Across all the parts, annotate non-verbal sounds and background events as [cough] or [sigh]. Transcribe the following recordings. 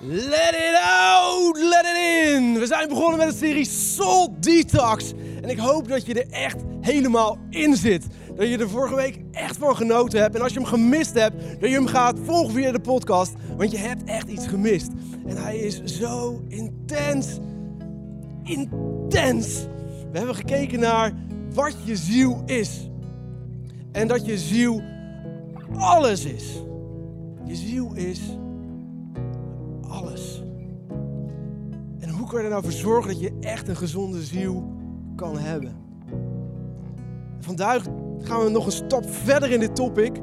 Let it out, let it in. We zijn begonnen met de serie Soul Detox. En ik hoop dat je er echt helemaal in zit. Dat je er vorige week echt van genoten hebt. En als je hem gemist hebt, dat je hem gaat volgen via de podcast. Want je hebt echt iets gemist. En hij is zo intens. Intens. We hebben gekeken naar wat je ziel is. En dat je ziel alles is. Je ziel is hoe kan je er nou voor zorgen dat je echt een gezonde ziel kan hebben? Vandaag gaan we nog een stap verder in dit topic.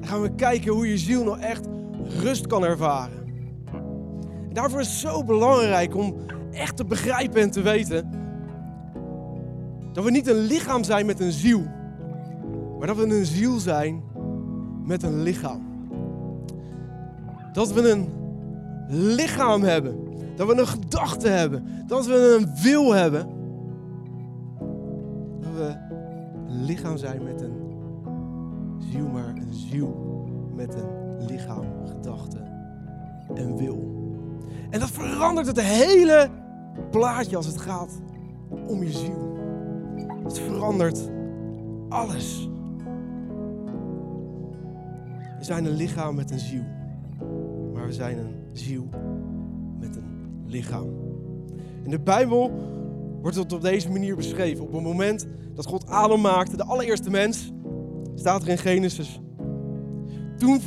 En gaan we kijken hoe je ziel nou echt rust kan ervaren. En daarvoor is het zo belangrijk om echt te begrijpen en te weten dat we niet een lichaam zijn met een ziel, maar dat we een ziel zijn met een lichaam. Dat we een lichaam hebben. Dat we een gedachte hebben. Dat we een wil hebben. Dat we een lichaam zijn met een ziel, maar een ziel met een lichaam, gedachte en wil. En dat verandert het hele plaatje als het gaat om je ziel. Het verandert alles. We zijn een lichaam met een ziel. Maar we zijn een ziel lichaam. In de Bijbel wordt het op deze manier beschreven. Op het moment dat God Adam maakte, de allereerste mens, staat er in Genesis. Toen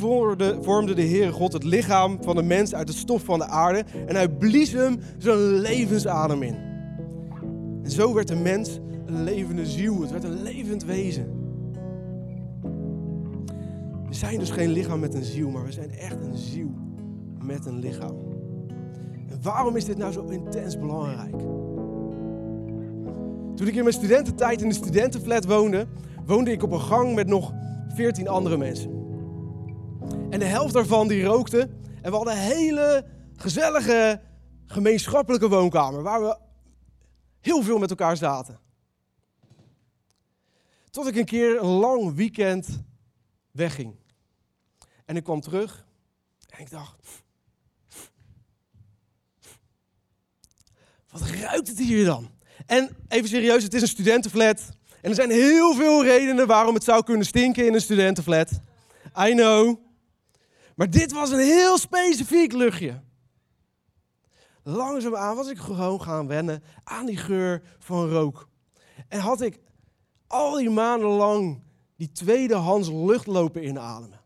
vormde de Heere God het lichaam van de mens uit het stof van de aarde en hij blies hem zijn levensadem in. En zo werd de mens een levende ziel, het werd een levend wezen. We zijn dus geen lichaam met een ziel, maar we zijn echt een ziel met een lichaam. Waarom is dit nou zo intens belangrijk? Toen ik in mijn studententijd in de studentenflat woonde, woonde ik op een gang met nog 14 andere mensen. En de helft daarvan die rookte. En we hadden een hele gezellige gemeenschappelijke woonkamer waar we heel veel met elkaar zaten. Tot ik een keer een lang weekend wegging. En ik kwam terug en ik dacht, wat ruikt het hier dan? En even serieus, het is een studentenflat. En er zijn heel veel redenen waarom het zou kunnen stinken in een studentenflat. I know. Maar dit was een heel specifiek luchtje. Langzaamaan was ik gewoon gaan wennen aan die geur van rook. En had ik al die maanden lang die tweedehands lucht lopen inademen.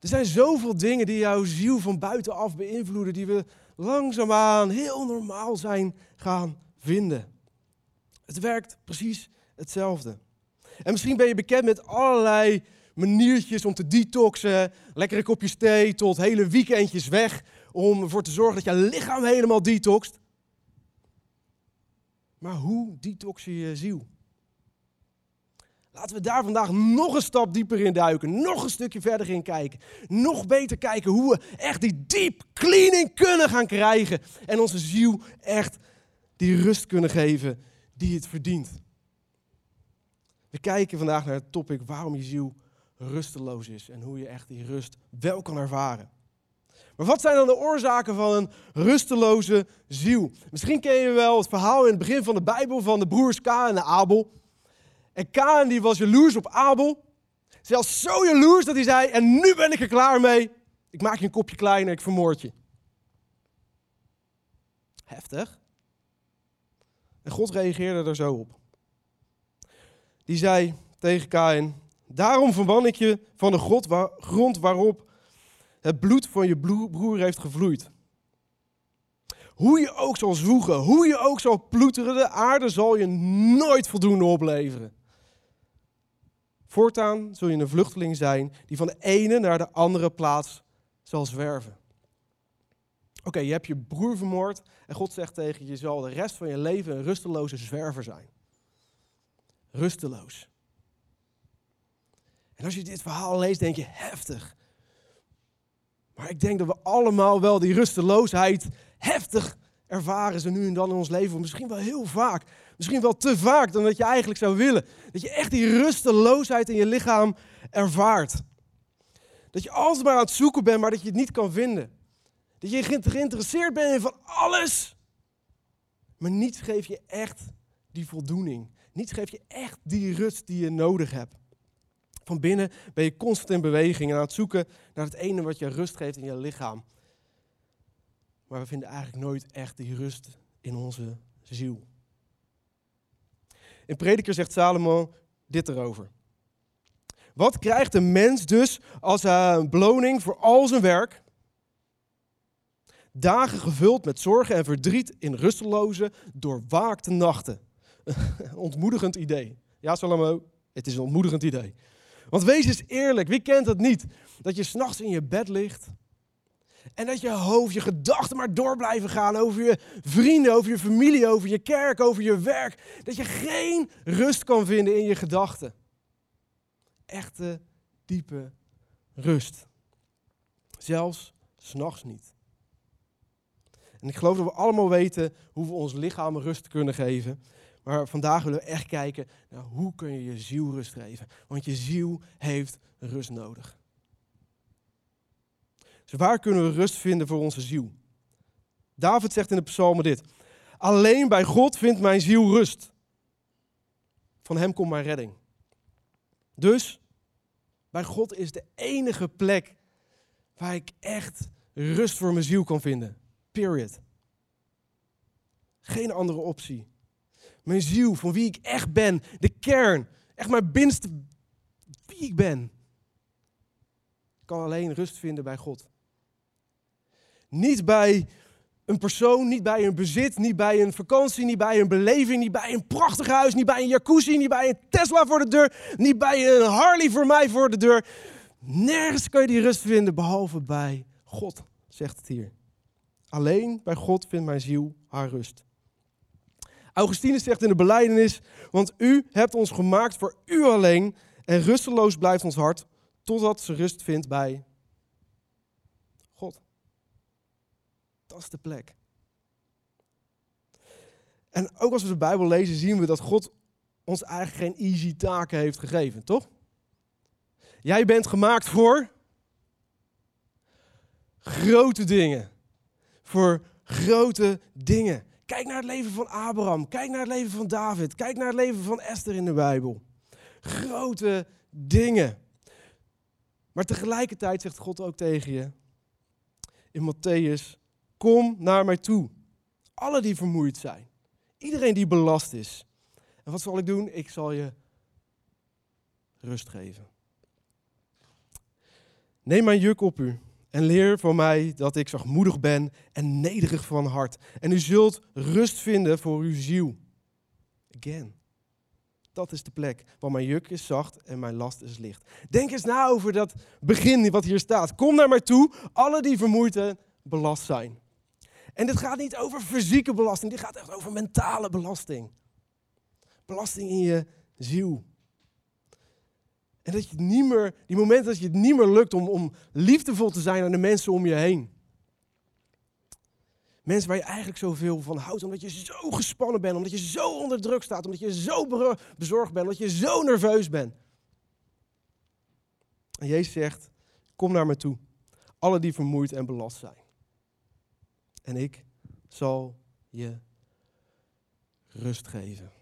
Er zijn zoveel dingen die jouw ziel van buitenaf beïnvloeden, die we langzaamaan heel normaal zijn gaan vinden. Het werkt precies hetzelfde. En misschien ben je bekend met allerlei maniertjes om te detoxen. Lekkere kopjes thee tot hele weekendjes weg. Om ervoor te zorgen dat je lichaam helemaal detoxt. Maar hoe detox je je ziel? Laten we daar vandaag nog een stap dieper in duiken. Nog een stukje verder in kijken. Nog beter kijken hoe we echt die diep cleaning kunnen gaan krijgen. En onze ziel echt die rust kunnen geven die het verdient. We kijken vandaag naar het topic waarom je ziel rusteloos is. En hoe je echt die rust wel kan ervaren. Maar wat zijn dan de oorzaken van een rusteloze ziel? Misschien ken je wel het verhaal in het begin van de Bijbel van de broers Kaan en Abel. En Kaan die was jaloers op Abel. Zelfs zo jaloers dat hij zei, en nu ben ik er klaar mee. Ik maak je een kopje kleiner, ik vermoord je. Heftig. En God reageerde er zo op. Die zei tegen Kain, daarom verban ik je van de grond waarop het bloed van je broer heeft gevloeid. Hoe je ook zal zwoegen, hoe je ook zal ploeteren, de aarde zal je nooit voldoende opleveren. Voortaan zul je een vluchteling zijn die van de ene naar de andere plaats zal zwerven. Oké, je hebt je broer vermoord en God zegt tegen je, je zal de rest van je leven een rusteloze zwerver zijn. Rusteloos. En als je dit verhaal leest, denk je heftig. Maar ik denk dat we allemaal wel die rusteloosheid heftig ervaren ze nu en dan in ons leven. Misschien wel heel vaak. Misschien wel te vaak dan dat je eigenlijk zou willen. Dat je echt die rusteloosheid in je lichaam ervaart. Dat je altijd maar aan het zoeken bent, maar dat je het niet kan vinden. Dat je geïnteresseerd bent in van alles. Maar niets geeft je echt die voldoening. Niets geeft je echt die rust die je nodig hebt. Van binnen ben je constant in beweging en aan het zoeken naar het ene wat je rust geeft in je lichaam. Maar we vinden eigenlijk nooit echt die rust in onze ziel. In Prediker zegt Salomo dit erover. Wat krijgt een mens dus als een beloning voor al zijn werk? Dagen gevuld met zorgen en verdriet in rusteloze, doorwaakte nachten. [laughs] ontmoedigend idee. Ja, Salomo, het is een ontmoedigend idee. Want wees eens eerlijk, wie kent dat niet? Dat je s'nachts in je bed ligt en dat je hoofd, je gedachten maar door blijven gaan over je vrienden, over je familie, over je kerk, over je werk. Dat je geen rust kan vinden in je gedachten. Echte, diepe rust. Zelfs s'nachts niet. En ik geloof dat we allemaal weten hoe we ons lichaam rust kunnen geven. Maar vandaag willen we echt kijken naar hoe kun je je ziel rust geven. Want je ziel heeft rust nodig. Waar kunnen we rust vinden voor onze ziel? David zegt in de psalmen dit. Alleen bij God vindt mijn ziel rust. Van hem komt mijn redding. Dus bij God is de enige plek waar ik echt rust voor mijn ziel kan vinden. Period. Geen andere optie. Mijn ziel, van wie ik echt ben, de kern, echt mijn binnenste wie ik ben, kan alleen rust vinden bij God. Niet bij een persoon, niet bij een bezit, niet bij een vakantie, niet bij een beleving, niet bij een prachtig huis, niet bij een jacuzzi, niet bij een Tesla voor de deur, niet bij een Harley voor mij voor de deur. Nergens kan je die rust vinden behalve bij God, zegt het hier. Alleen bij God vindt mijn ziel haar rust. Augustinus zegt in de beleidenis, want u hebt ons gemaakt voor u alleen en rusteloos blijft ons hart totdat ze rust vindt bij God. Dat is de plek. En ook als we de Bijbel lezen, zien we dat God ons eigenlijk geen easy taken heeft gegeven, toch? Jij bent gemaakt voor grote dingen. Voor grote dingen. Kijk naar het leven van Abraham. Kijk naar het leven van David. Kijk naar het leven van Esther in de Bijbel. Grote dingen. Maar tegelijkertijd zegt God ook tegen je in Matthäus: Kom naar mij toe. Alle die vermoeid zijn. Iedereen die belast is. En wat zal ik doen? Ik zal je rust geven. Neem mijn juk op u en leer van mij dat ik zachtmoedig ben en nederig van hart. En u zult rust vinden voor uw ziel. Again. Dat is de plek waar mijn juk is zacht en mijn last is licht. Denk eens na over dat begin wat hier staat. Kom naar mij toe, alle die vermoeid en belast zijn. En dit gaat niet over fysieke belasting, dit gaat echt over mentale belasting. Belasting in je ziel. En dat je het niet meer, die momenten dat je het niet meer lukt om, om liefdevol te zijn aan de mensen om je heen. Mensen waar je eigenlijk zoveel van houdt, omdat je zo gespannen bent, omdat je zo onder druk staat, omdat je zo bezorgd bent, omdat je zo nerveus bent. En Jezus zegt, kom naar me toe, alle die vermoeid en belast zijn. En ik zal je rust geven.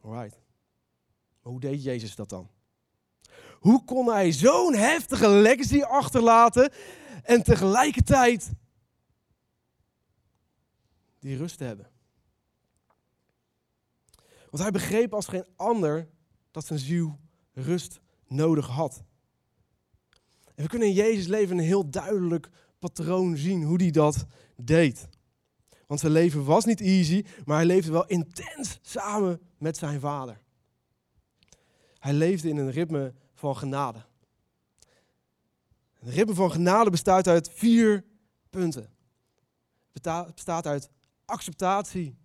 Alright. Hoe deed Jezus dat dan? Hoe kon hij zo'n heftige legacy achterlaten en tegelijkertijd die rust hebben? Want hij begreep als geen ander dat zijn ziel rust nodig had. En we kunnen in Jezus leven een heel duidelijk patroon zien hoe hij dat deed. Want zijn leven was niet easy, maar hij leefde wel intens samen met zijn vader. Hij leefde in een ritme van genade. Een ritme van genade bestaat uit vier punten. Het bestaat uit acceptatie.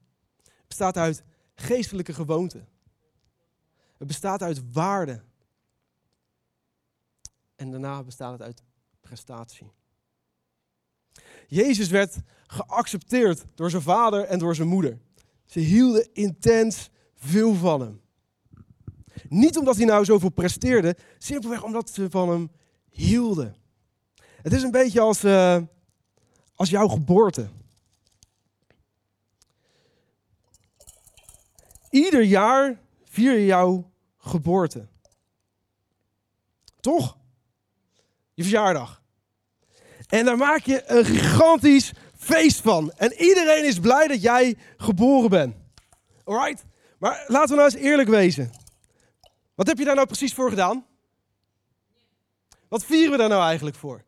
Het bestaat uit geestelijke gewoonten. Het bestaat uit waarde. En daarna bestaat het uit prestatie. Jezus werd geaccepteerd door zijn vader en door zijn moeder. Ze hielden intens veel van hem. Niet omdat hij nou zoveel presteerde, simpelweg omdat ze van hem hielden. Het is een beetje als, uh, als jouw geboorte. Ieder jaar vier je jouw geboorte. Toch? Je verjaardag. En daar maak je een gigantisch feest van. En iedereen is blij dat jij geboren bent. Alright? Maar laten we nou eens eerlijk wezen. Wat heb je daar nou precies voor gedaan? Wat vieren we daar nou eigenlijk voor?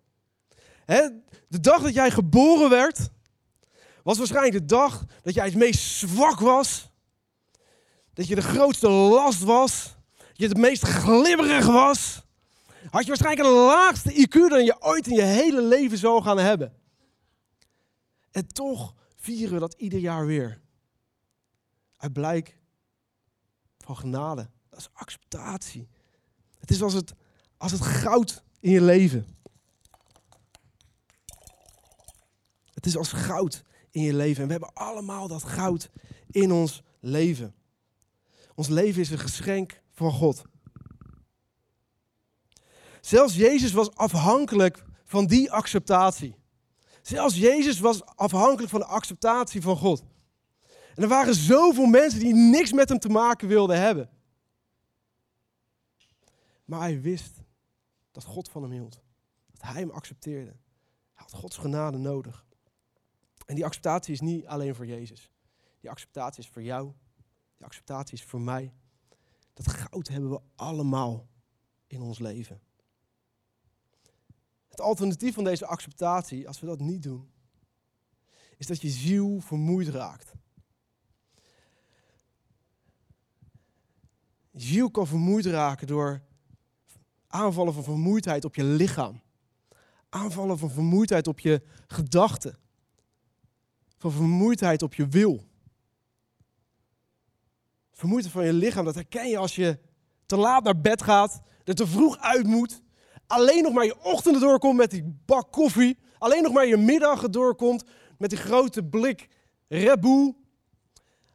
De dag dat jij geboren werd, was waarschijnlijk de dag dat jij het meest zwak was. Dat je de grootste last was. Dat je het meest glibberig was. Had je waarschijnlijk een laagste IQ dan je ooit in je hele leven zou gaan hebben. En toch vieren we dat ieder jaar weer. Uit blijk van genade. Dat is acceptatie. Het is als het, als het goud in je leven. Het is als goud in je leven. En we hebben allemaal dat goud in ons leven. Ons leven is een geschenk van God. Zelfs Jezus was afhankelijk van die acceptatie. Zelfs Jezus was afhankelijk van de acceptatie van God. En er waren zoveel mensen die niks met hem te maken wilden hebben. Maar hij wist dat God van hem hield. Dat hij hem accepteerde. Hij had Gods genade nodig. En die acceptatie is niet alleen voor Jezus. Die acceptatie is voor jou. Die acceptatie is voor mij. Dat goud hebben we allemaal in ons leven. Het alternatief van deze acceptatie, als we dat niet doen, is dat je ziel vermoeid raakt. Ziel kan vermoeid raken door aanvallen van vermoeidheid op je lichaam. Aanvallen van vermoeidheid op je gedachten. Van vermoeidheid op je wil. Vermoeidheid van je lichaam, dat herken je als je te laat naar bed gaat, er te vroeg uit moet, alleen nog maar je ochtenden doorkomt met die bak koffie, alleen nog maar je middagen doorkomt met die grote blik Red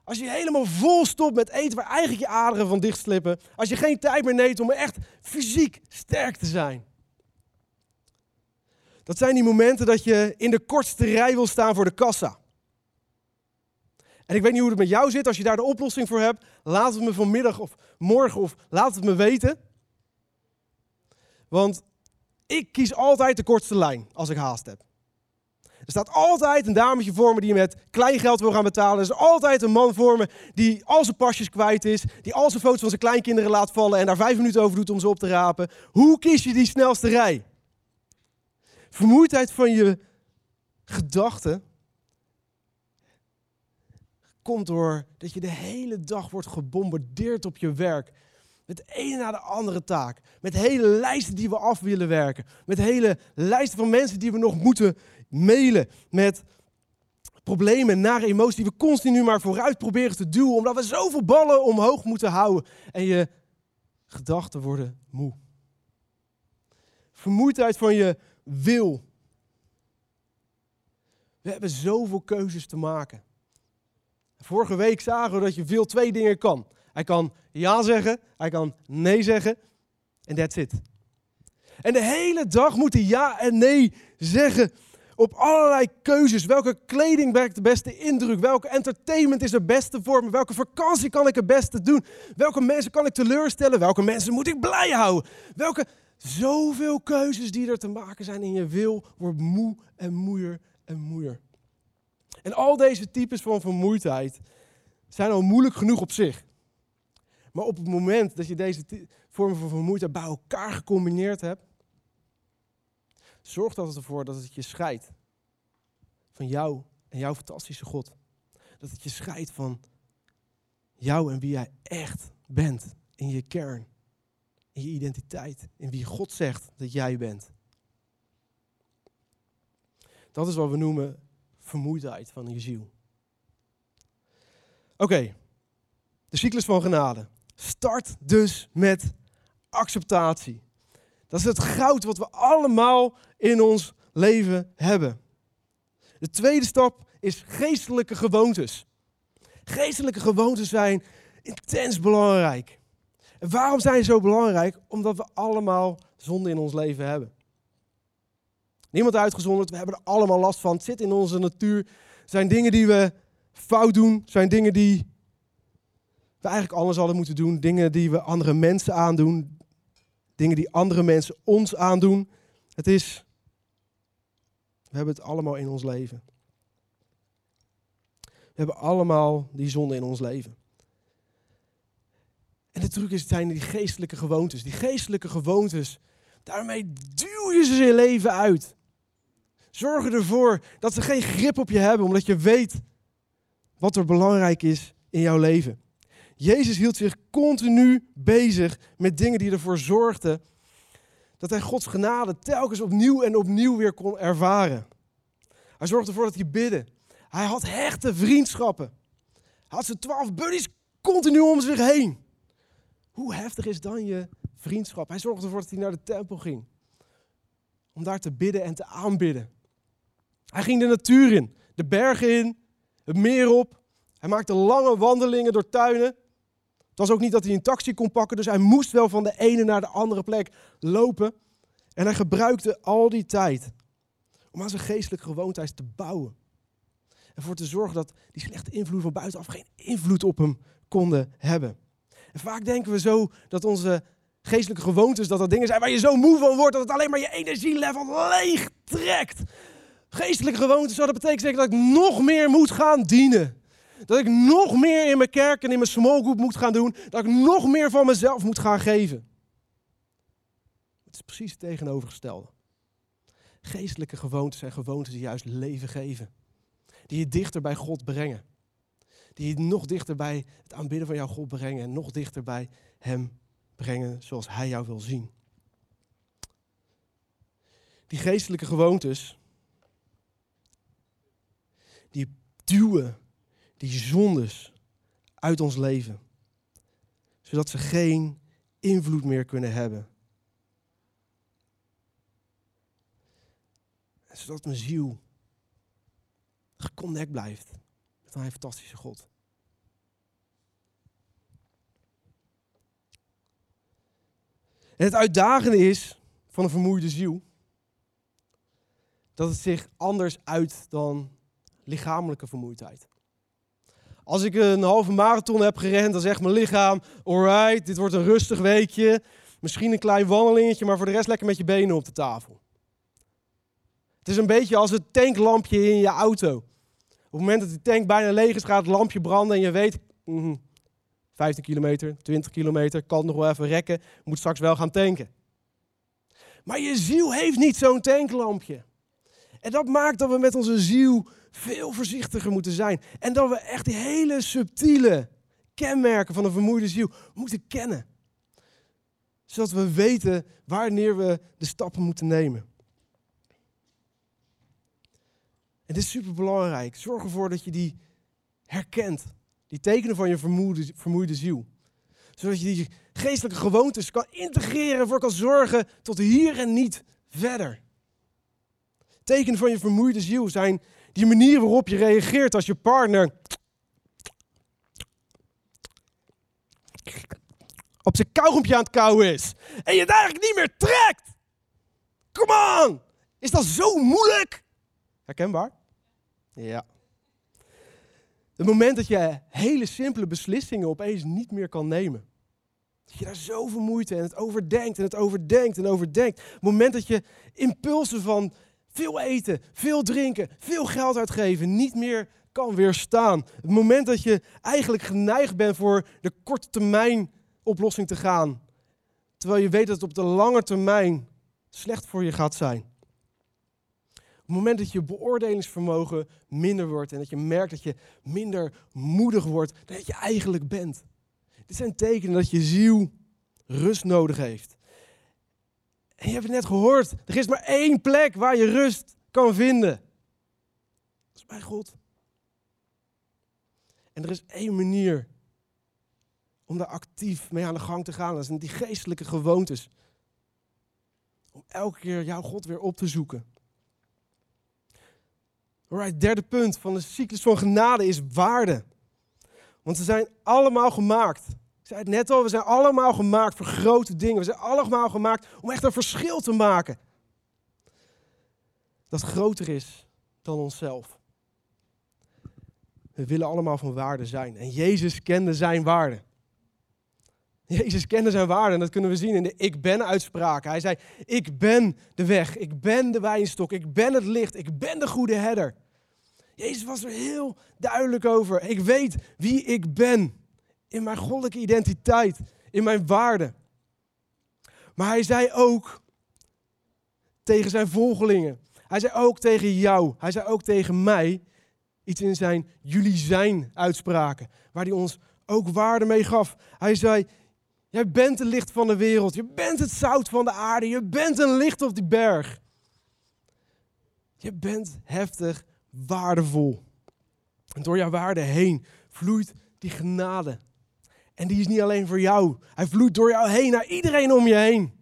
als je helemaal vol stopt met eten waar eigenlijk je aderen van dichtslippen. Als je geen tijd meer neemt om echt fysiek sterk te zijn. Dat zijn die momenten dat je in de kortste rij wil staan voor de kassa. En ik weet niet hoe het met jou zit. Als je daar de oplossing voor hebt, laat het me vanmiddag of morgen of laat het me weten. Want ik kies altijd de kortste lijn als ik haast heb. Er staat altijd een dametje voor me die met klein geld wil gaan betalen. Er is altijd een man voor me die al zijn pasjes kwijt is. Die al zijn foto's van zijn kleinkinderen laat vallen en daar vijf minuten over doet om ze op te rapen. Hoe kies je die snelste rij? Vermoeidheid van je gedachten komt door dat je de hele dag wordt gebombardeerd op je werk. Met de ene na de andere taak. Met hele lijsten die we af willen werken. Met hele lijsten van mensen die we nog moeten mailen. Met problemen, nare emoties die we continu maar vooruit proberen te duwen. Omdat we zoveel ballen omhoog moeten houden. En je gedachten worden moe. Vermoeidheid van je wil. We hebben zoveel keuzes te maken. Vorige week zagen we dat je veel twee dingen kan. Hij kan ja zeggen, hij kan nee zeggen en that's it. En de hele dag moet hij ja en nee zeggen op allerlei keuzes. Welke kleding werkt de beste indruk? Welke entertainment is het beste voor me? Welke vakantie kan ik het beste doen? Welke mensen kan ik teleurstellen? Welke mensen moet ik blij houden? Welke zoveel keuzes die er te maken zijn in je wil wordt moe en moeier en moeier. En al deze types van vermoeidheid zijn al moeilijk genoeg op zich. Maar op het moment dat je deze vormen van vermoeidheid bij elkaar gecombineerd hebt, zorgt dat ervoor dat het je scheidt van jou en jouw fantastische God. Dat het je scheidt van jou en wie jij echt bent in je kern, in je identiteit, in wie God zegt dat jij bent. Dat is wat we noemen vermoeidheid van je ziel. Oké, de cyclus van genade. Start dus met acceptatie. Dat is het goud wat we allemaal in ons leven hebben. De tweede stap is geestelijke gewoontes. Geestelijke gewoontes zijn intens belangrijk. En waarom zijn ze zo belangrijk? Omdat we allemaal zonde in ons leven hebben. Niemand uitgezonderd, we hebben er allemaal last van. Het zit in onze natuur. zijn dingen die we fout doen, zijn dingen die we eigenlijk anders hadden moeten doen. Dingen die we andere mensen aandoen. Dingen die andere mensen ons aandoen. Het is, we hebben het allemaal in ons leven. We hebben allemaal die zonde in ons leven. En de truc is, het zijn die geestelijke gewoontes. Die geestelijke gewoontes, daarmee duw je ze je leven uit. Zorg ervoor dat ze geen grip op je hebben, omdat je weet wat er belangrijk is in jouw leven. Jezus hield zich continu bezig met dingen die ervoor zorgden dat hij Gods genade telkens opnieuw en opnieuw weer kon ervaren. Hij zorgde ervoor dat hij bidden. Hij had hechte vriendschappen. Hij had zijn twaalf buddies continu om zich heen. Hoe heftig is dan je vriendschap? Hij zorgde ervoor dat hij naar de tempel ging. Om daar te bidden en te aanbidden. Hij ging de natuur in, de bergen in, het meer op. Hij maakte lange wandelingen door tuinen. Het was ook niet dat hij een taxi kon pakken, dus hij moest wel van de ene naar de andere plek lopen. En hij gebruikte al die tijd om aan zijn geestelijke gewoontes te bouwen. En voor te zorgen dat die slechte invloed van buitenaf geen invloed op hem konden hebben. En vaak denken we zo dat onze geestelijke gewoontes, dat dat dingen zijn waar je zo moe van wordt, dat het alleen maar je energielevel leeg trekt. Geestelijke gewoontes, dat betekent dat ik nog meer moet gaan dienen. Dat ik nog meer in mijn kerk en in mijn small group moet gaan doen. Dat ik nog meer van mezelf moet gaan geven. Het is precies het tegenovergestelde. Geestelijke gewoontes zijn gewoontes die juist leven geven. Die je dichter bij God brengen. Die je nog dichter bij het aanbidden van jouw God brengen. En nog dichter bij Hem brengen zoals Hij jou wil zien. Die geestelijke gewoontes, die duwen die zondes uit ons leven. Zodat ze geen invloed meer kunnen hebben. En zodat mijn ziel geconnect blijft met een fantastische God. En het uitdagende is van een vermoeide ziel dat het zich anders uit dan lichamelijke vermoeidheid. Als ik een halve marathon heb gerend, dan zegt mijn lichaam: alright, dit wordt een rustig weekje. Misschien een klein wandelingetje, maar voor de rest lekker met je benen op de tafel. Het is een beetje als het tanklampje in je auto. Op het moment dat de tank bijna leeg is, gaat het lampje branden en je weet, 15 mhm, kilometer, 20 kilometer, kan nog wel even rekken, moet straks wel gaan tanken. Maar je ziel heeft niet zo'n tanklampje. En dat maakt dat we met onze ziel veel voorzichtiger moeten zijn. En dat we echt die hele subtiele kenmerken van een vermoeide ziel moeten kennen. Zodat we weten wanneer we de stappen moeten nemen. En dit is super belangrijk. Zorg ervoor dat je die herkent. Die tekenen van je vermoeide, vermoeide ziel. Zodat je die geestelijke gewoontes kan integreren en voor kan zorgen tot hier en niet verder. Tekenen van je vermoeide ziel zijn die manier waarop je reageert als je partner op zijn kauwgompje aan het kauwen is. En je het eigenlijk niet meer trekt. Come on! Is dat zo moeilijk? Herkenbaar? Ja. Het moment dat je hele simpele beslissingen opeens niet meer kan nemen. Dat je daar zoveel moeite en het overdenkt en het overdenkt en overdenkt. Het moment dat je impulsen van veel eten, veel drinken, veel geld uitgeven niet meer kan weerstaan. Het moment dat je eigenlijk geneigd bent voor de korte termijn oplossing te gaan. Terwijl je weet dat het op de lange termijn slecht voor je gaat zijn. Het moment dat je beoordelingsvermogen minder wordt en dat je merkt dat je minder moedig wordt dan dat je eigenlijk bent. Dit zijn tekenen dat je ziel rust nodig heeft. En je hebt het net gehoord, er is maar één plek waar je rust kan vinden. Dat is bij God. En er is één manier om daar actief mee aan de gang te gaan. Dat zijn die geestelijke gewoontes. Om elke keer jouw God weer op te zoeken. Alright, derde punt van de cyclus van genade is waarde. Want ze zijn allemaal gemaakt. Net al, we zijn allemaal gemaakt voor grote dingen. We zijn allemaal gemaakt om echt een verschil te maken. Dat groter is dan onszelf. We willen allemaal van waarde zijn. En Jezus kende zijn waarde. Jezus kende zijn waarde en dat kunnen we zien in de ik ben uitspraken. Hij zei, ik ben de weg, ik ben de wijnstok, ik ben het licht, ik ben de goede herder. Jezus was er heel duidelijk over. Ik weet wie ik ben in mijn goddelijke identiteit, in mijn waarde. Maar hij zei ook tegen zijn volgelingen, hij zei ook tegen jou, hij zei ook tegen mij iets in zijn jullie zijn uitspraken, waar hij ons ook waarde mee gaf. Hij zei, jij bent het licht van de wereld, je bent het zout van de aarde, je bent een licht op die berg. Je bent heftig waardevol. En door jouw waarde heen vloeit die genade. En die is niet alleen voor jou. Hij vloeit door jou heen naar iedereen om je heen.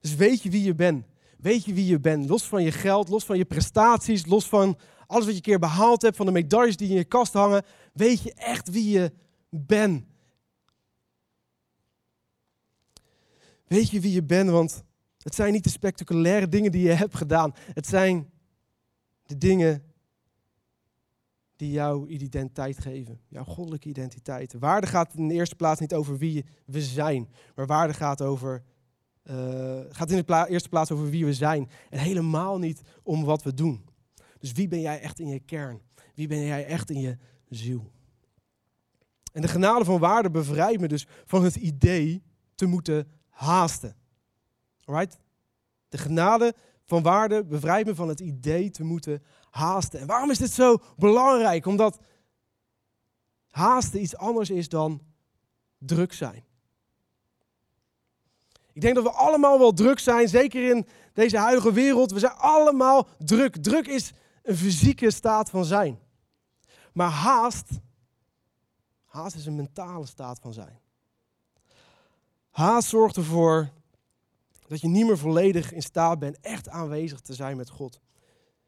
Dus weet je wie je bent. Weet je wie je bent. Los van je geld, los van je prestaties, los van alles wat je een keer behaald hebt, van de medailles die in je kast hangen. Weet je echt wie je bent. Weet je wie je bent, want het zijn niet de spectaculaire dingen die je hebt gedaan. Het zijn de dingen die jouw identiteit geven, jouw goddelijke identiteit. Waarde gaat in de eerste plaats niet over wie we zijn, maar waarde gaat, over, uh, gaat in de eerste plaats over wie we zijn en helemaal niet om wat we doen. Dus wie ben jij echt in je kern? Wie ben jij echt in je ziel? En de genade van waarde bevrijdt me dus van het idee te moeten haasten. Alright? De genade van waarde bevrijdt me van het idee te moeten haasten. En waarom is dit zo belangrijk? Omdat haasten iets anders is dan druk zijn. Ik denk dat we allemaal wel druk zijn, zeker in deze huidige wereld. We zijn allemaal druk. Druk is een fysieke staat van zijn. Maar haast, haast is een mentale staat van zijn. Haast zorgt ervoor dat je niet meer volledig in staat bent echt aanwezig te zijn met God.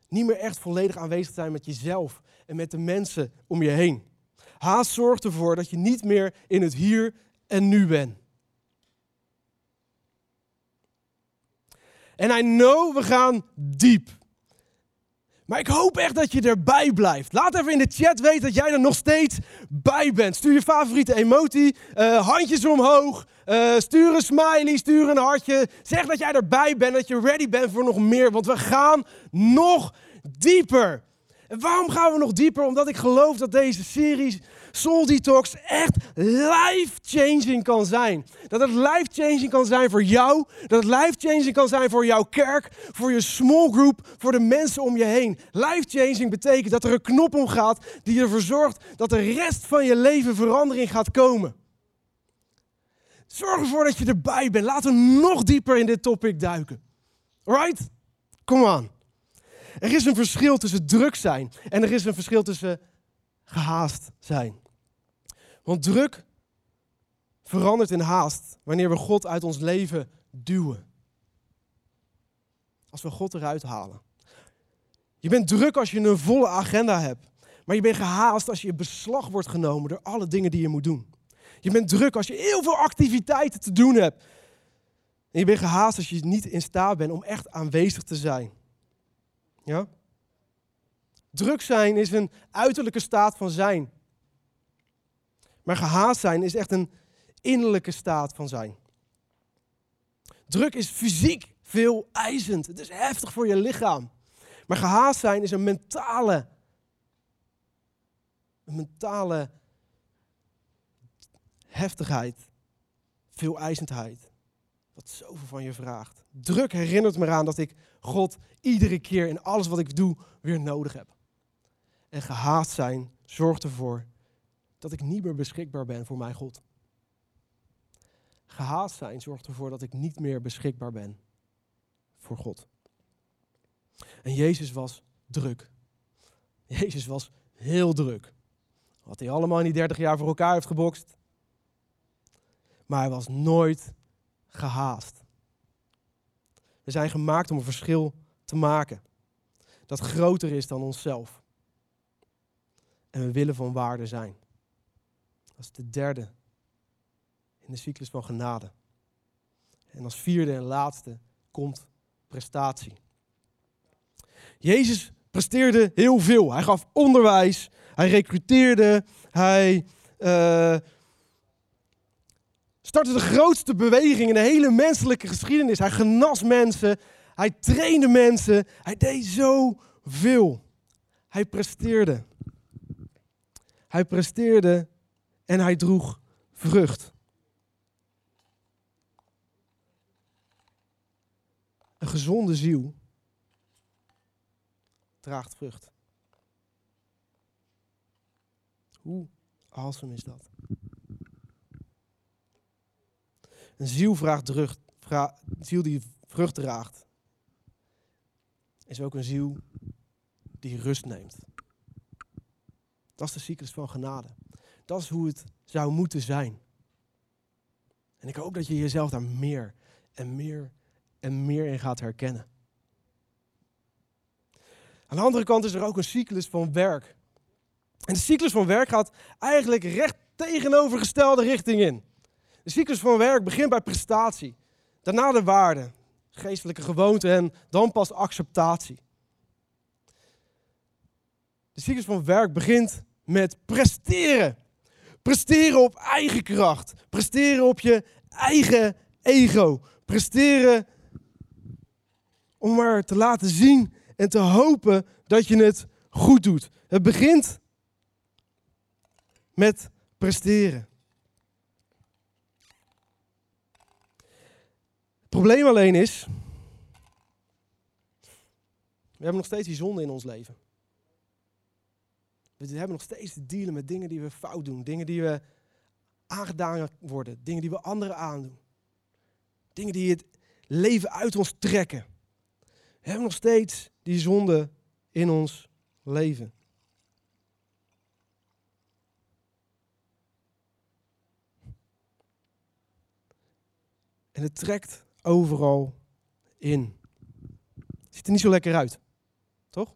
Niet meer echt volledig aanwezig zijn met jezelf en met de mensen om je heen. Haast zorgt ervoor dat je niet meer in het hier en nu bent. En I know we gaan diep. Maar ik hoop echt dat je erbij blijft. Laat even in de chat weten dat jij er nog steeds bij bent. Stuur je favoriete emotie, uh, handjes omhoog, uh, stuur een smiley, stuur een hartje. Zeg dat jij erbij bent, dat je ready bent voor nog meer. Want we gaan nog dieper. En waarom gaan we nog dieper? Omdat ik geloof dat deze series Soul Detox echt life-changing kan zijn. Dat het life-changing kan zijn voor jou. Dat het life-changing kan zijn voor jouw kerk, voor je small group, voor de mensen om je heen. Life-changing betekent dat er een knop omgaat die ervoor zorgt dat de rest van je leven verandering gaat komen. Zorg ervoor dat je erbij bent. Laten we nog dieper in dit topic duiken. Alright? Kom aan. Er is een verschil tussen druk zijn en er is een verschil tussen gehaast zijn. Want druk verandert in haast wanneer we God uit ons leven duwen. Als we God eruit halen. Je bent druk als je een volle agenda hebt. Maar je bent gehaast als je in beslag wordt genomen door alle dingen die je moet doen. Je bent druk als je heel veel activiteiten te doen hebt. En je bent gehaast als je niet in staat bent om echt aanwezig te zijn. Ja? Druk zijn is een uiterlijke staat van zijn. Maar gehaast zijn is echt een innerlijke staat van zijn. Druk is fysiek veel eisend. Het is heftig voor je lichaam. Maar gehaast zijn is een mentale, mentale heftigheid, veel eisendheid. Wat zoveel van je vraagt. Druk herinnert me eraan dat ik God iedere keer in alles wat ik doe weer nodig heb. En gehaast zijn zorgt ervoor dat ik niet meer beschikbaar ben voor mijn God. Gehaast zijn zorgt ervoor dat ik niet meer beschikbaar ben voor God. En Jezus was druk. Jezus was heel druk. Wat hij allemaal in die 30 jaar voor elkaar heeft gebokst. Maar hij was nooit gehaast. We zijn gemaakt om een verschil te maken. Dat groter is dan onszelf. En we willen van waarde zijn. Dat is de derde in de cyclus van genade. En als vierde en laatste komt prestatie. Jezus presteerde heel veel. Hij gaf onderwijs, hij recruteerde, hij uh, startte de grootste beweging in de hele menselijke geschiedenis. Hij genas mensen, hij trainde mensen, hij deed zoveel. Hij presteerde. Hij presteerde en hij droeg vrucht. Een gezonde ziel draagt vrucht. Hoe awesome is dat? Een ziel vraagt terug, een ziel die vrucht draagt, is ook een ziel die rust neemt. Dat is de cyclus van genade. Dat is hoe het zou moeten zijn. En ik hoop dat je jezelf daar meer en meer en meer in gaat herkennen. Aan de andere kant is er ook een cyclus van werk. En de cyclus van werk gaat eigenlijk recht tegenovergestelde richting in. De cyclus van werk begint bij prestatie, daarna de waarde, geestelijke gewoonte en dan pas acceptatie. De cyclus van werk begint met presteren. Presteren op eigen kracht. Presteren op je eigen ego. Presteren om maar te laten zien en te hopen dat je het goed doet. Het begint met presteren. Het probleem alleen is, we hebben nog steeds die zonde in ons leven. We hebben nog steeds te dealen met dingen die we fout doen, dingen die we aangedaan worden, dingen die we anderen aandoen. Dingen die het leven uit ons trekken. We hebben nog steeds die zonde in ons leven. En het trekt overal in. Ziet er niet zo lekker uit, toch?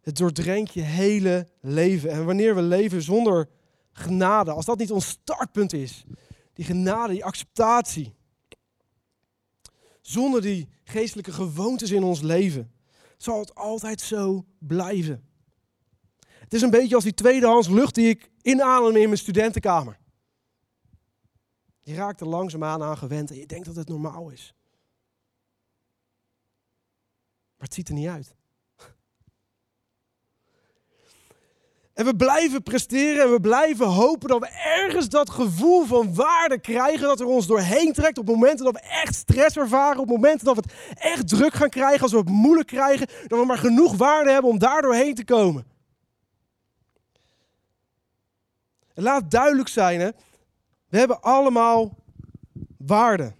Het doordrenkt je hele leven. En wanneer we leven zonder genade, als dat niet ons startpunt is, die genade, die acceptatie, zonder die geestelijke gewoontes in ons leven, zal het altijd zo blijven. Het is een beetje als die tweedehands lucht die ik inadem in mijn studentenkamer. Je raakt er langzaamaan aan gewend en je denkt dat het normaal is. Maar het ziet er niet uit. [laughs] En we blijven presteren en we blijven hopen dat we ergens dat gevoel van waarde krijgen. Dat er ons doorheen trekt op momenten dat we echt stress ervaren. Op momenten dat we het echt druk gaan krijgen. Als we het moeilijk krijgen. Dat we maar genoeg waarde hebben om daar doorheen te komen. En laat duidelijk zijn, hè, we hebben allemaal waarde.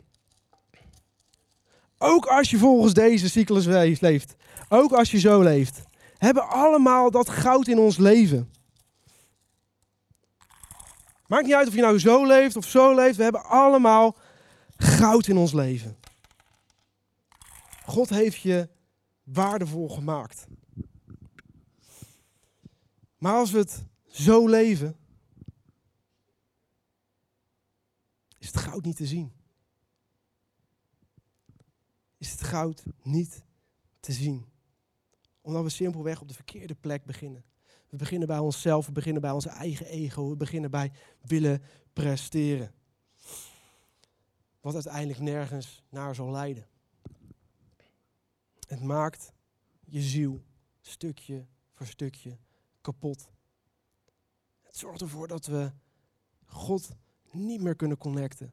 Ook als je volgens deze cyclus leeft. Ook als je zo leeft hebben allemaal dat goud in ons leven. Maakt niet uit of je nou zo leeft of zo leeft. We hebben allemaal goud in ons leven. God heeft je waardevol gemaakt. Maar als we het zo leven, is het goud niet te zien. Is het goud niet te zien omdat we simpelweg op de verkeerde plek beginnen. We beginnen bij onszelf, we beginnen bij onze eigen ego, we beginnen bij willen presteren. Wat uiteindelijk nergens naar zal leiden. Het maakt je ziel stukje voor stukje kapot. Het zorgt ervoor dat we God niet meer kunnen connecten.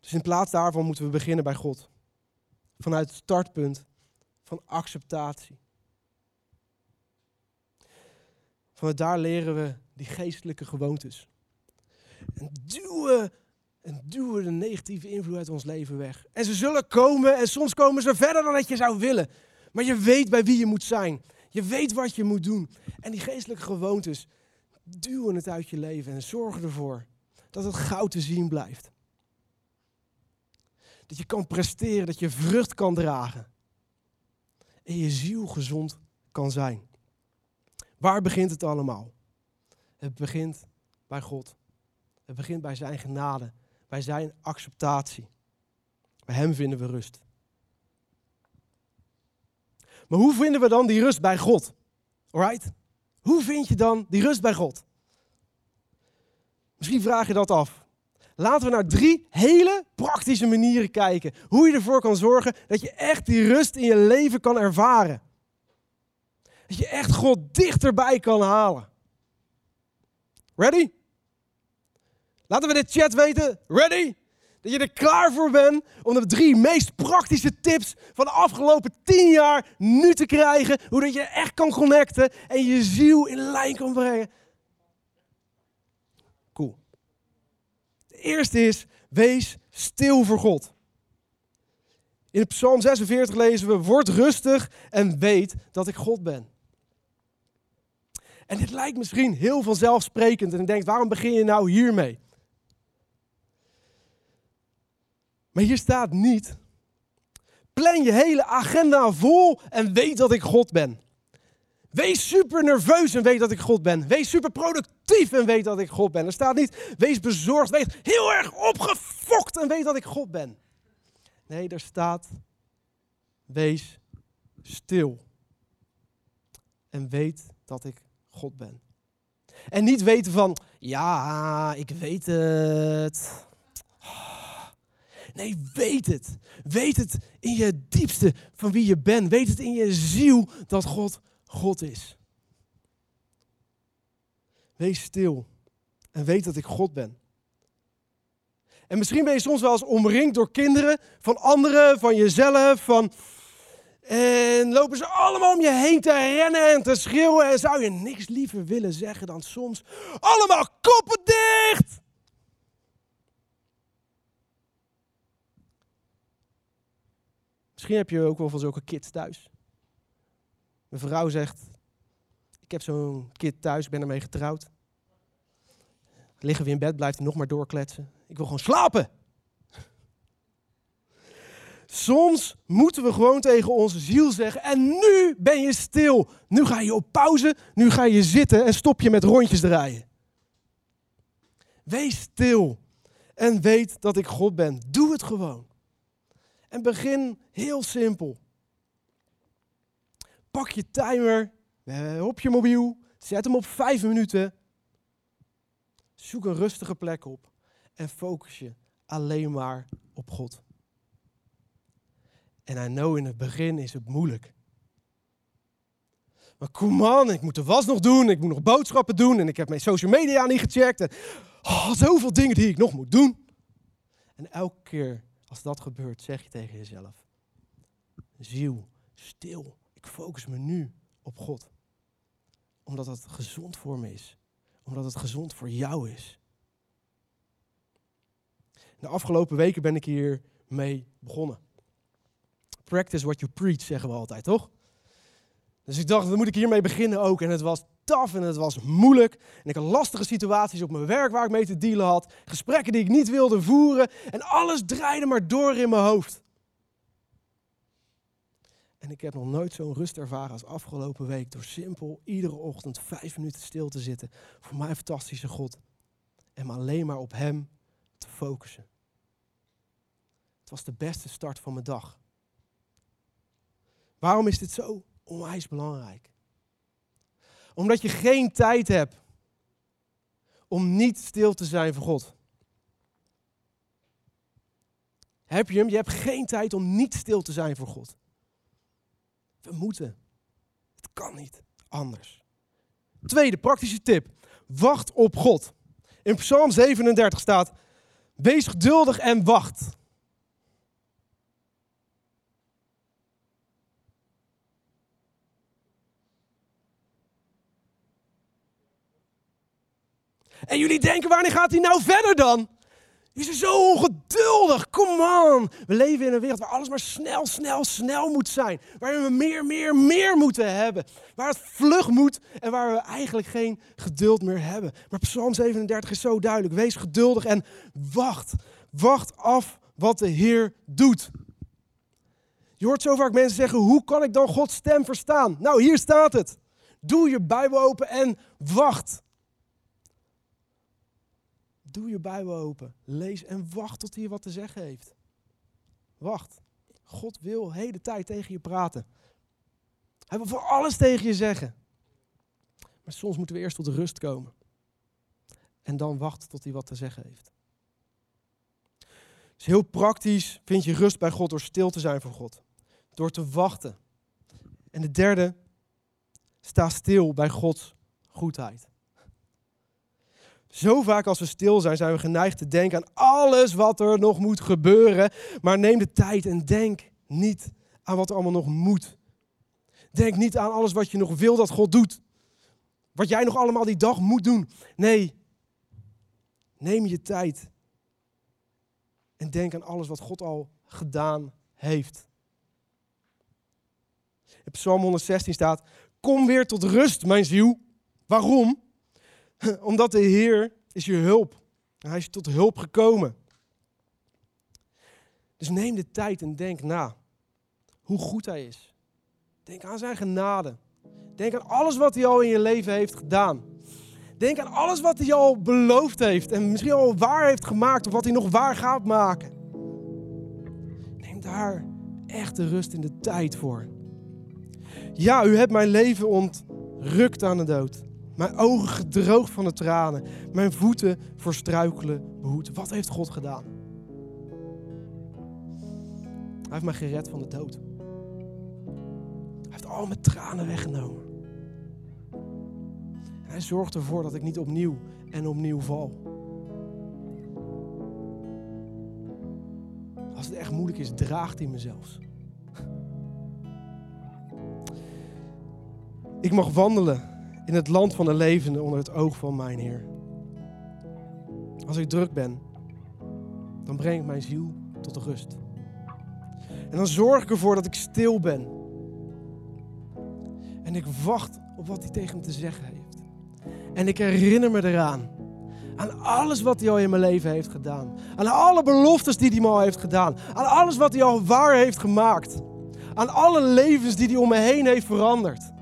Dus in plaats daarvan moeten we beginnen bij God vanuit het startpunt van acceptatie. Vanuit daar leren we die geestelijke gewoontes. En duwen, en duwen de negatieve invloed uit ons leven weg. En ze zullen komen en soms komen ze verder dan dat je zou willen. Maar je weet bij wie je moet zijn. Je weet wat je moet doen. En die geestelijke gewoontes duwen het uit je leven en zorgen ervoor dat het goud te zien blijft. Dat je kan presteren, dat je vrucht kan dragen. En je ziel gezond kan zijn. Waar begint het allemaal? Het begint bij God. Het begint bij zijn genade, bij zijn acceptatie. Bij hem vinden we rust. Maar hoe vinden we dan die rust bij God? Alright? Hoe vind je dan die rust bij God? Misschien vraag je dat af. Laten we naar drie hele praktische manieren kijken. Hoe je ervoor kan zorgen dat je echt die rust in je leven kan ervaren. Dat je echt God dichterbij kan halen. Ready? Laten we de chat weten. Ready? Dat je er klaar voor bent om de drie meest praktische tips van de afgelopen tien jaar nu te krijgen. Hoe dat je echt kan connecten en je ziel in lijn kan brengen. Cool. De eerste is, wees stil voor God. In Psalm 46 lezen we, word rustig en weet dat ik God ben. En dit lijkt misschien heel vanzelfsprekend en je denkt, waarom begin je nou hiermee? Maar hier staat niet, plan je hele agenda vol en weet dat ik God ben. Wees super nerveus en weet dat ik God ben. Wees super productief en weet dat ik God ben. Er staat niet, wees bezorgd, wees heel erg opgefokt en weet dat ik God ben. Nee, er staat, wees stil en weet dat ik God ben. En niet weten van, ja, ik weet het. Nee, weet het. Weet het in je diepste van wie je bent. Weet het in je ziel dat God God is. Wees stil en weet dat ik God ben. En misschien ben je soms wel eens omringd door kinderen, van anderen, van jezelf, van... En lopen ze allemaal om je heen te rennen en te schreeuwen. En zou je niks liever willen zeggen dan soms: Allemaal koppen dicht! Misschien heb je ook wel van zulke kids thuis. Mijn vrouw zegt: Ik heb zo'n kid thuis, ben ermee getrouwd. Liggen we in bed, blijft hij nog maar doorkletsen. Ik wil gewoon slapen. [laughs] Soms moeten we gewoon tegen onze ziel zeggen: En nu ben je stil. Nu ga je op pauze, nu ga je zitten en stop je met rondjes draaien. Wees stil en weet dat ik God ben. Doe het gewoon. En begin heel simpel. Pak je timer eh, op je mobiel, zet hem op vijf minuten. Zoek een rustige plek op en focus je alleen maar op God. En I know in het begin is het moeilijk. Maar kom on, ik moet de was nog doen, ik moet nog boodschappen doen en ik heb mijn social media niet gecheckt. En, oh, zoveel dingen die ik nog moet doen. En elke keer als dat gebeurt, zeg je tegen jezelf: Ziel, stil, ik focus me nu op God. Omdat het gezond voor me is. Omdat het gezond voor jou is. De afgelopen weken ben ik hier mee begonnen. Practice what you preach, zeggen we altijd, toch? Dus ik dacht, dan moet ik hiermee beginnen ook. En het was taf en het was moeilijk. En ik had lastige situaties op mijn werk waar ik mee te dealen had. Gesprekken die ik niet wilde voeren. En alles draaide maar door in mijn hoofd. En ik heb nog nooit zo'n rust ervaren als afgelopen week. Door simpel iedere ochtend vijf minuten stil te zitten. Voor mijn fantastische God. En me alleen maar op Hem te focussen. Het was de beste start van mijn dag. Waarom is dit zo onwijs belangrijk? Omdat je geen tijd hebt om niet stil te zijn voor God. Heb je hem? Je hebt geen tijd om niet stil te zijn voor God. We moeten. Het kan niet anders. Tweede praktische tip. Wacht op God. In Psalm 37 staat: Wees geduldig en wacht. En jullie denken, wanneer gaat hij nou verder dan? Die is zo ongeduldig. Kom on. We leven in een wereld waar alles maar snel, snel, snel moet zijn. Waar we meer, meer, meer moeten hebben. Waar het vlug moet en waar we eigenlijk geen geduld meer hebben. Maar Psalm 37 is zo duidelijk. Wees geduldig en wacht. Wacht af wat de Heer doet. Je hoort zo vaak mensen zeggen: hoe kan ik dan Gods stem verstaan? Nou, hier staat het. Doe je Bijbel open en wacht. Doe je Bijbel open, lees en wacht tot hij wat te zeggen heeft. Wacht. God wil de hele tijd tegen je praten. Hij wil voor alles tegen je zeggen. Maar soms moeten we eerst tot rust komen. En dan wachten tot hij wat te zeggen heeft. Dus heel praktisch vind je rust bij God door stil te zijn voor God. Door te wachten. En de derde, sta stil bij Gods goedheid. Zo vaak als we stil zijn, zijn we geneigd te denken aan alles wat er nog moet gebeuren. Maar neem de tijd en denk niet aan wat er allemaal nog moet. Denk niet aan alles wat je nog wil dat God doet. Wat jij nog allemaal die dag moet doen. Nee, neem je tijd. En denk aan alles wat God al gedaan heeft. In Psalm 116 staat: Kom weer tot rust, mijn ziel. Waarom? [laughs] Omdat de Heer is je hulp. Hij is je tot hulp gekomen. Dus neem de tijd en denk na hoe goed Hij is. Denk aan Zijn genade. Denk aan alles wat Hij al in je leven heeft gedaan. Denk aan alles wat Hij al beloofd heeft en misschien al waar heeft gemaakt of wat Hij nog waar gaat maken. Neem daar echt de rust in de tijd voor. Ja, u hebt mijn leven ontrukt aan de dood. Mijn ogen gedroogd van de tranen. Mijn voeten voor struikelen behoed. Wat heeft God gedaan? Hij heeft mij gered van de dood. Hij heeft al mijn tranen weggenomen. En hij zorgt ervoor dat ik niet opnieuw en opnieuw val. Als het echt moeilijk is, draagt hij me zelfs. Ik mag wandelen in het land van de levenden onder het oog van mijn Heer. Als ik druk ben, dan breng ik mijn ziel tot rust. En dan zorg ik ervoor dat ik stil ben. En ik wacht op wat hij tegen me te zeggen heeft. En ik herinner me eraan. Aan alles wat hij al in mijn leven heeft gedaan. Aan alle beloftes die hij me al heeft gedaan. Aan alles wat hij al waar heeft gemaakt. Aan alle levens die hij om me heen heeft veranderd.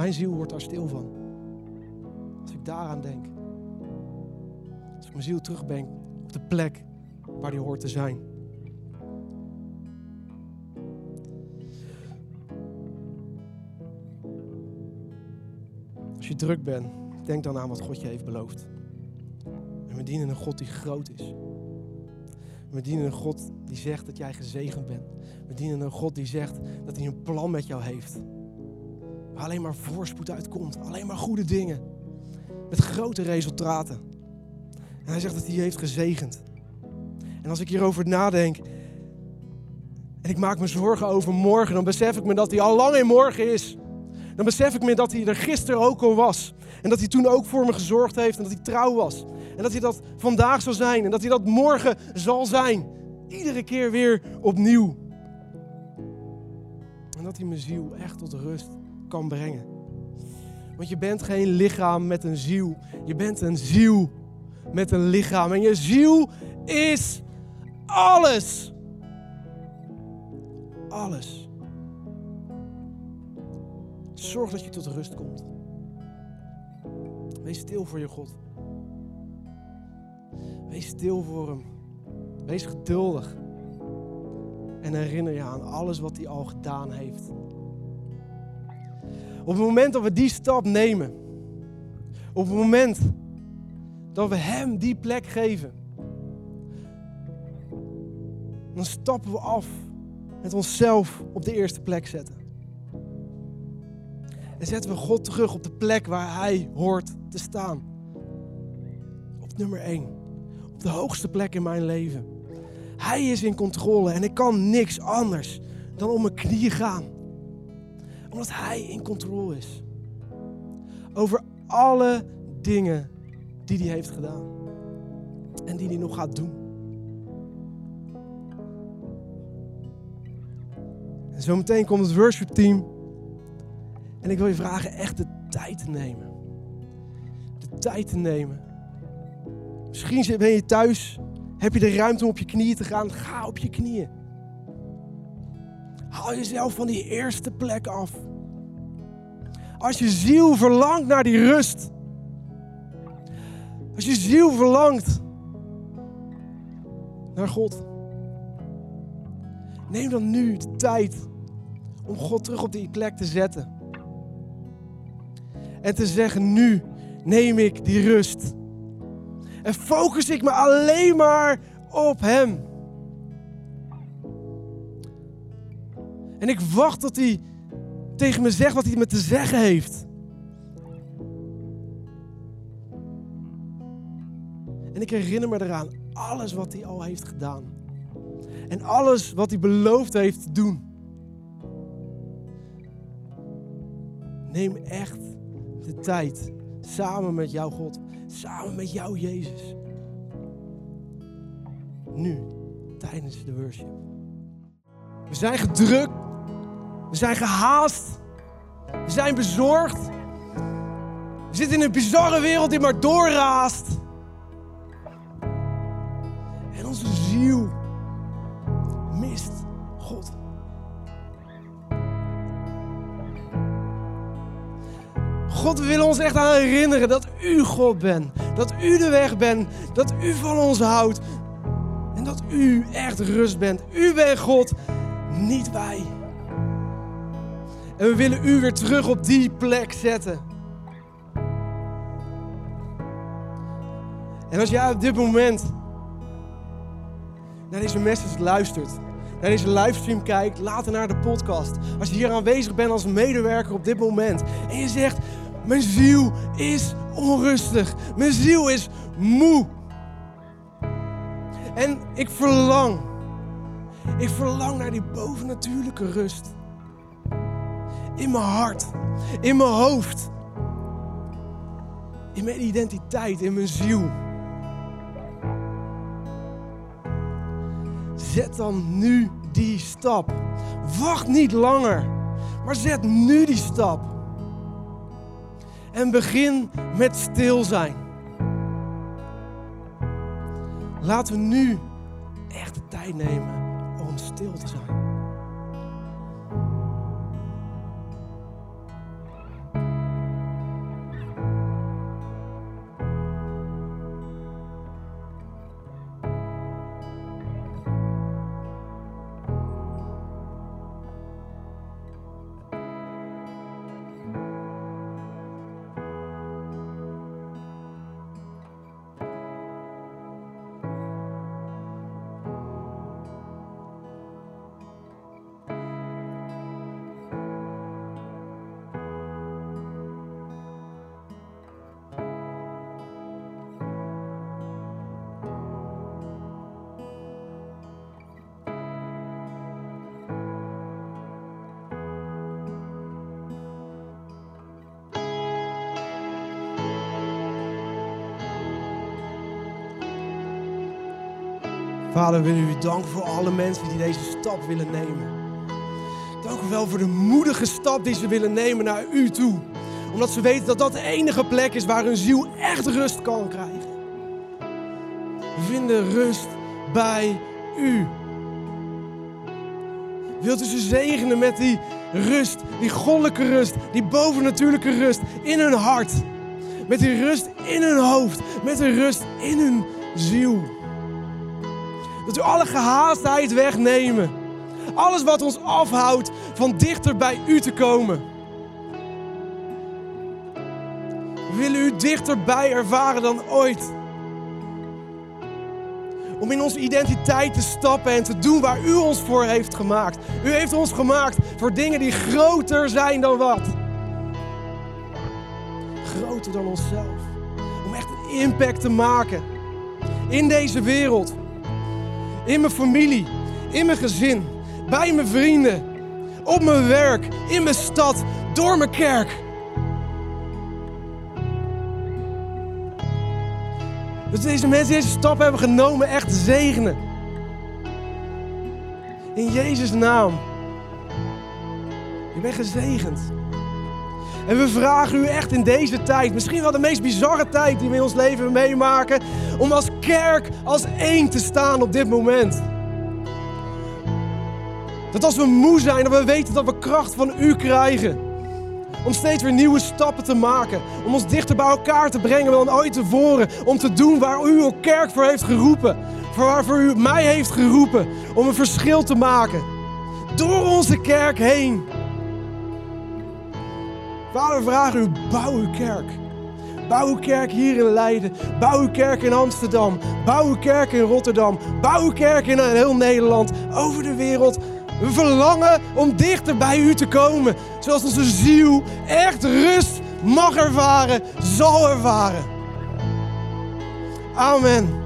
Mijn ziel wordt daar stil van. Als ik daaraan denk. Als ik mijn ziel terugbreng op de plek waar die hoort te zijn. Als je druk bent, denk dan aan wat God je heeft beloofd. En we dienen een God die groot is. We dienen een God die zegt dat jij gezegend bent. We dienen een God die zegt dat hij een plan met jou heeft alleen maar voorspoed uitkomt. Alleen maar goede dingen. Met grote resultaten. En hij zegt dat hij heeft gezegend. En als ik hierover nadenk en ik maak me zorgen over morgen, dan besef ik me dat hij al lang in morgen is. Dan besef ik me dat hij er gisteren ook al was. En dat hij toen ook voor me gezorgd heeft en dat hij trouw was. En dat hij dat vandaag zal zijn en dat hij dat morgen zal zijn. Iedere keer weer opnieuw. En dat hij mijn ziel echt tot rust kan brengen. Want je bent geen lichaam met een ziel. Je bent een ziel met een lichaam. En je ziel is alles. Alles. Zorg dat je tot rust komt. Wees stil voor je God. Wees stil voor Hem. Wees geduldig. En herinner je aan alles wat Hij al gedaan heeft. Op het moment dat we die stap nemen, op het moment dat we Hem die plek geven, dan stappen we af met onszelf op de eerste plek zetten. En zetten we God terug op de plek waar Hij hoort te staan. Op nummer 1. Op de hoogste plek in mijn leven. Hij is in controle en ik kan niks anders dan op mijn knieën gaan omdat Hij in controle is. Over alle dingen die Hij heeft gedaan. En die Hij nog gaat doen. En zometeen komt het worship team. En ik wil je vragen echt de tijd te nemen. De tijd te nemen. Misschien ben je thuis. Heb je de ruimte om op je knieën te gaan? Ga op je knieën. Haal jezelf van die eerste plek af. Als je ziel verlangt naar die rust. Als je ziel verlangt naar God. Neem dan nu de tijd om God terug op die plek te zetten. En te zeggen, nu neem ik die rust. En focus ik me alleen maar op Hem. En ik wacht tot hij tegen me zegt wat hij me te zeggen heeft. En ik herinner me eraan alles wat hij al heeft gedaan. En alles wat hij beloofd heeft te doen. Neem echt de tijd samen met jouw God, samen met jou Jezus. Nu, tijdens de worship. We zijn gedrukt we zijn gehaast. We zijn bezorgd. We zitten in een bizarre wereld die maar doorraast. En onze ziel mist God. God wil ons echt aan herinneren dat u God bent. Dat u de weg bent. Dat u van ons houdt. En dat u echt rust bent. U bent God, niet wij. En we willen u weer terug op die plek zetten. En als jij op dit moment naar deze message luistert, naar deze livestream kijkt, later naar de podcast. Als je hier aanwezig bent als medewerker op dit moment en je zegt, mijn ziel is onrustig, mijn ziel is moe. En ik verlang, ik verlang naar die bovennatuurlijke rust in mijn hart, in mijn hoofd, in mijn identiteit, in mijn ziel. Zet dan nu die stap. Wacht niet langer, maar zet nu die stap. En begin met stil zijn. Laten we nu echt de tijd nemen om stil te zijn. Vader, willen u danken voor alle mensen die deze stap willen nemen. Dank u wel voor de moedige stap die ze willen nemen naar u toe. Omdat ze weten dat dat de enige plek is waar hun ziel echt rust kan krijgen. We vinden rust bij u. Wilt u ze zegenen met die rust, die goddelijke rust, die bovennatuurlijke rust in hun hart. Met die rust in hun hoofd, met de rust in hun ziel. U alle gehaastheid wegnemen. Alles wat ons afhoudt van dichter bij u te komen. We willen u dichterbij ervaren dan ooit. Om in onze identiteit te stappen en te doen waar u ons voor heeft gemaakt. U heeft ons gemaakt voor dingen die groter zijn dan wat. Groter dan onszelf. Om echt een impact te maken in deze wereld. In mijn familie, in mijn gezin, bij mijn vrienden, op mijn werk, in mijn stad, door mijn kerk. Dat deze mensen deze stap hebben genomen echt zegenen. In Jezus' naam. Je bent gezegend. En we vragen u echt in deze tijd, misschien wel de meest bizarre tijd die we in ons leven meemaken, om als kerk als één te staan op dit moment. Dat als we moe zijn, dat we weten dat we kracht van u krijgen. Om steeds weer nieuwe stappen te maken. Om ons dichter bij elkaar te brengen dan ooit tevoren. Om te doen waar u uw kerk voor heeft geroepen. Voor waarvoor u mij heeft geroepen. Om een verschil te maken. Door onze kerk heen. Vader, we vragen u, bouw uw kerk. Bouw uw kerk hier in Leiden. Bouw uw kerk in Amsterdam. Bouw uw kerk in Rotterdam. Bouw uw kerk in heel Nederland. Over de wereld. We verlangen om dichter bij u te komen. Zoals onze ziel echt rust mag ervaren, zal ervaren. Amen.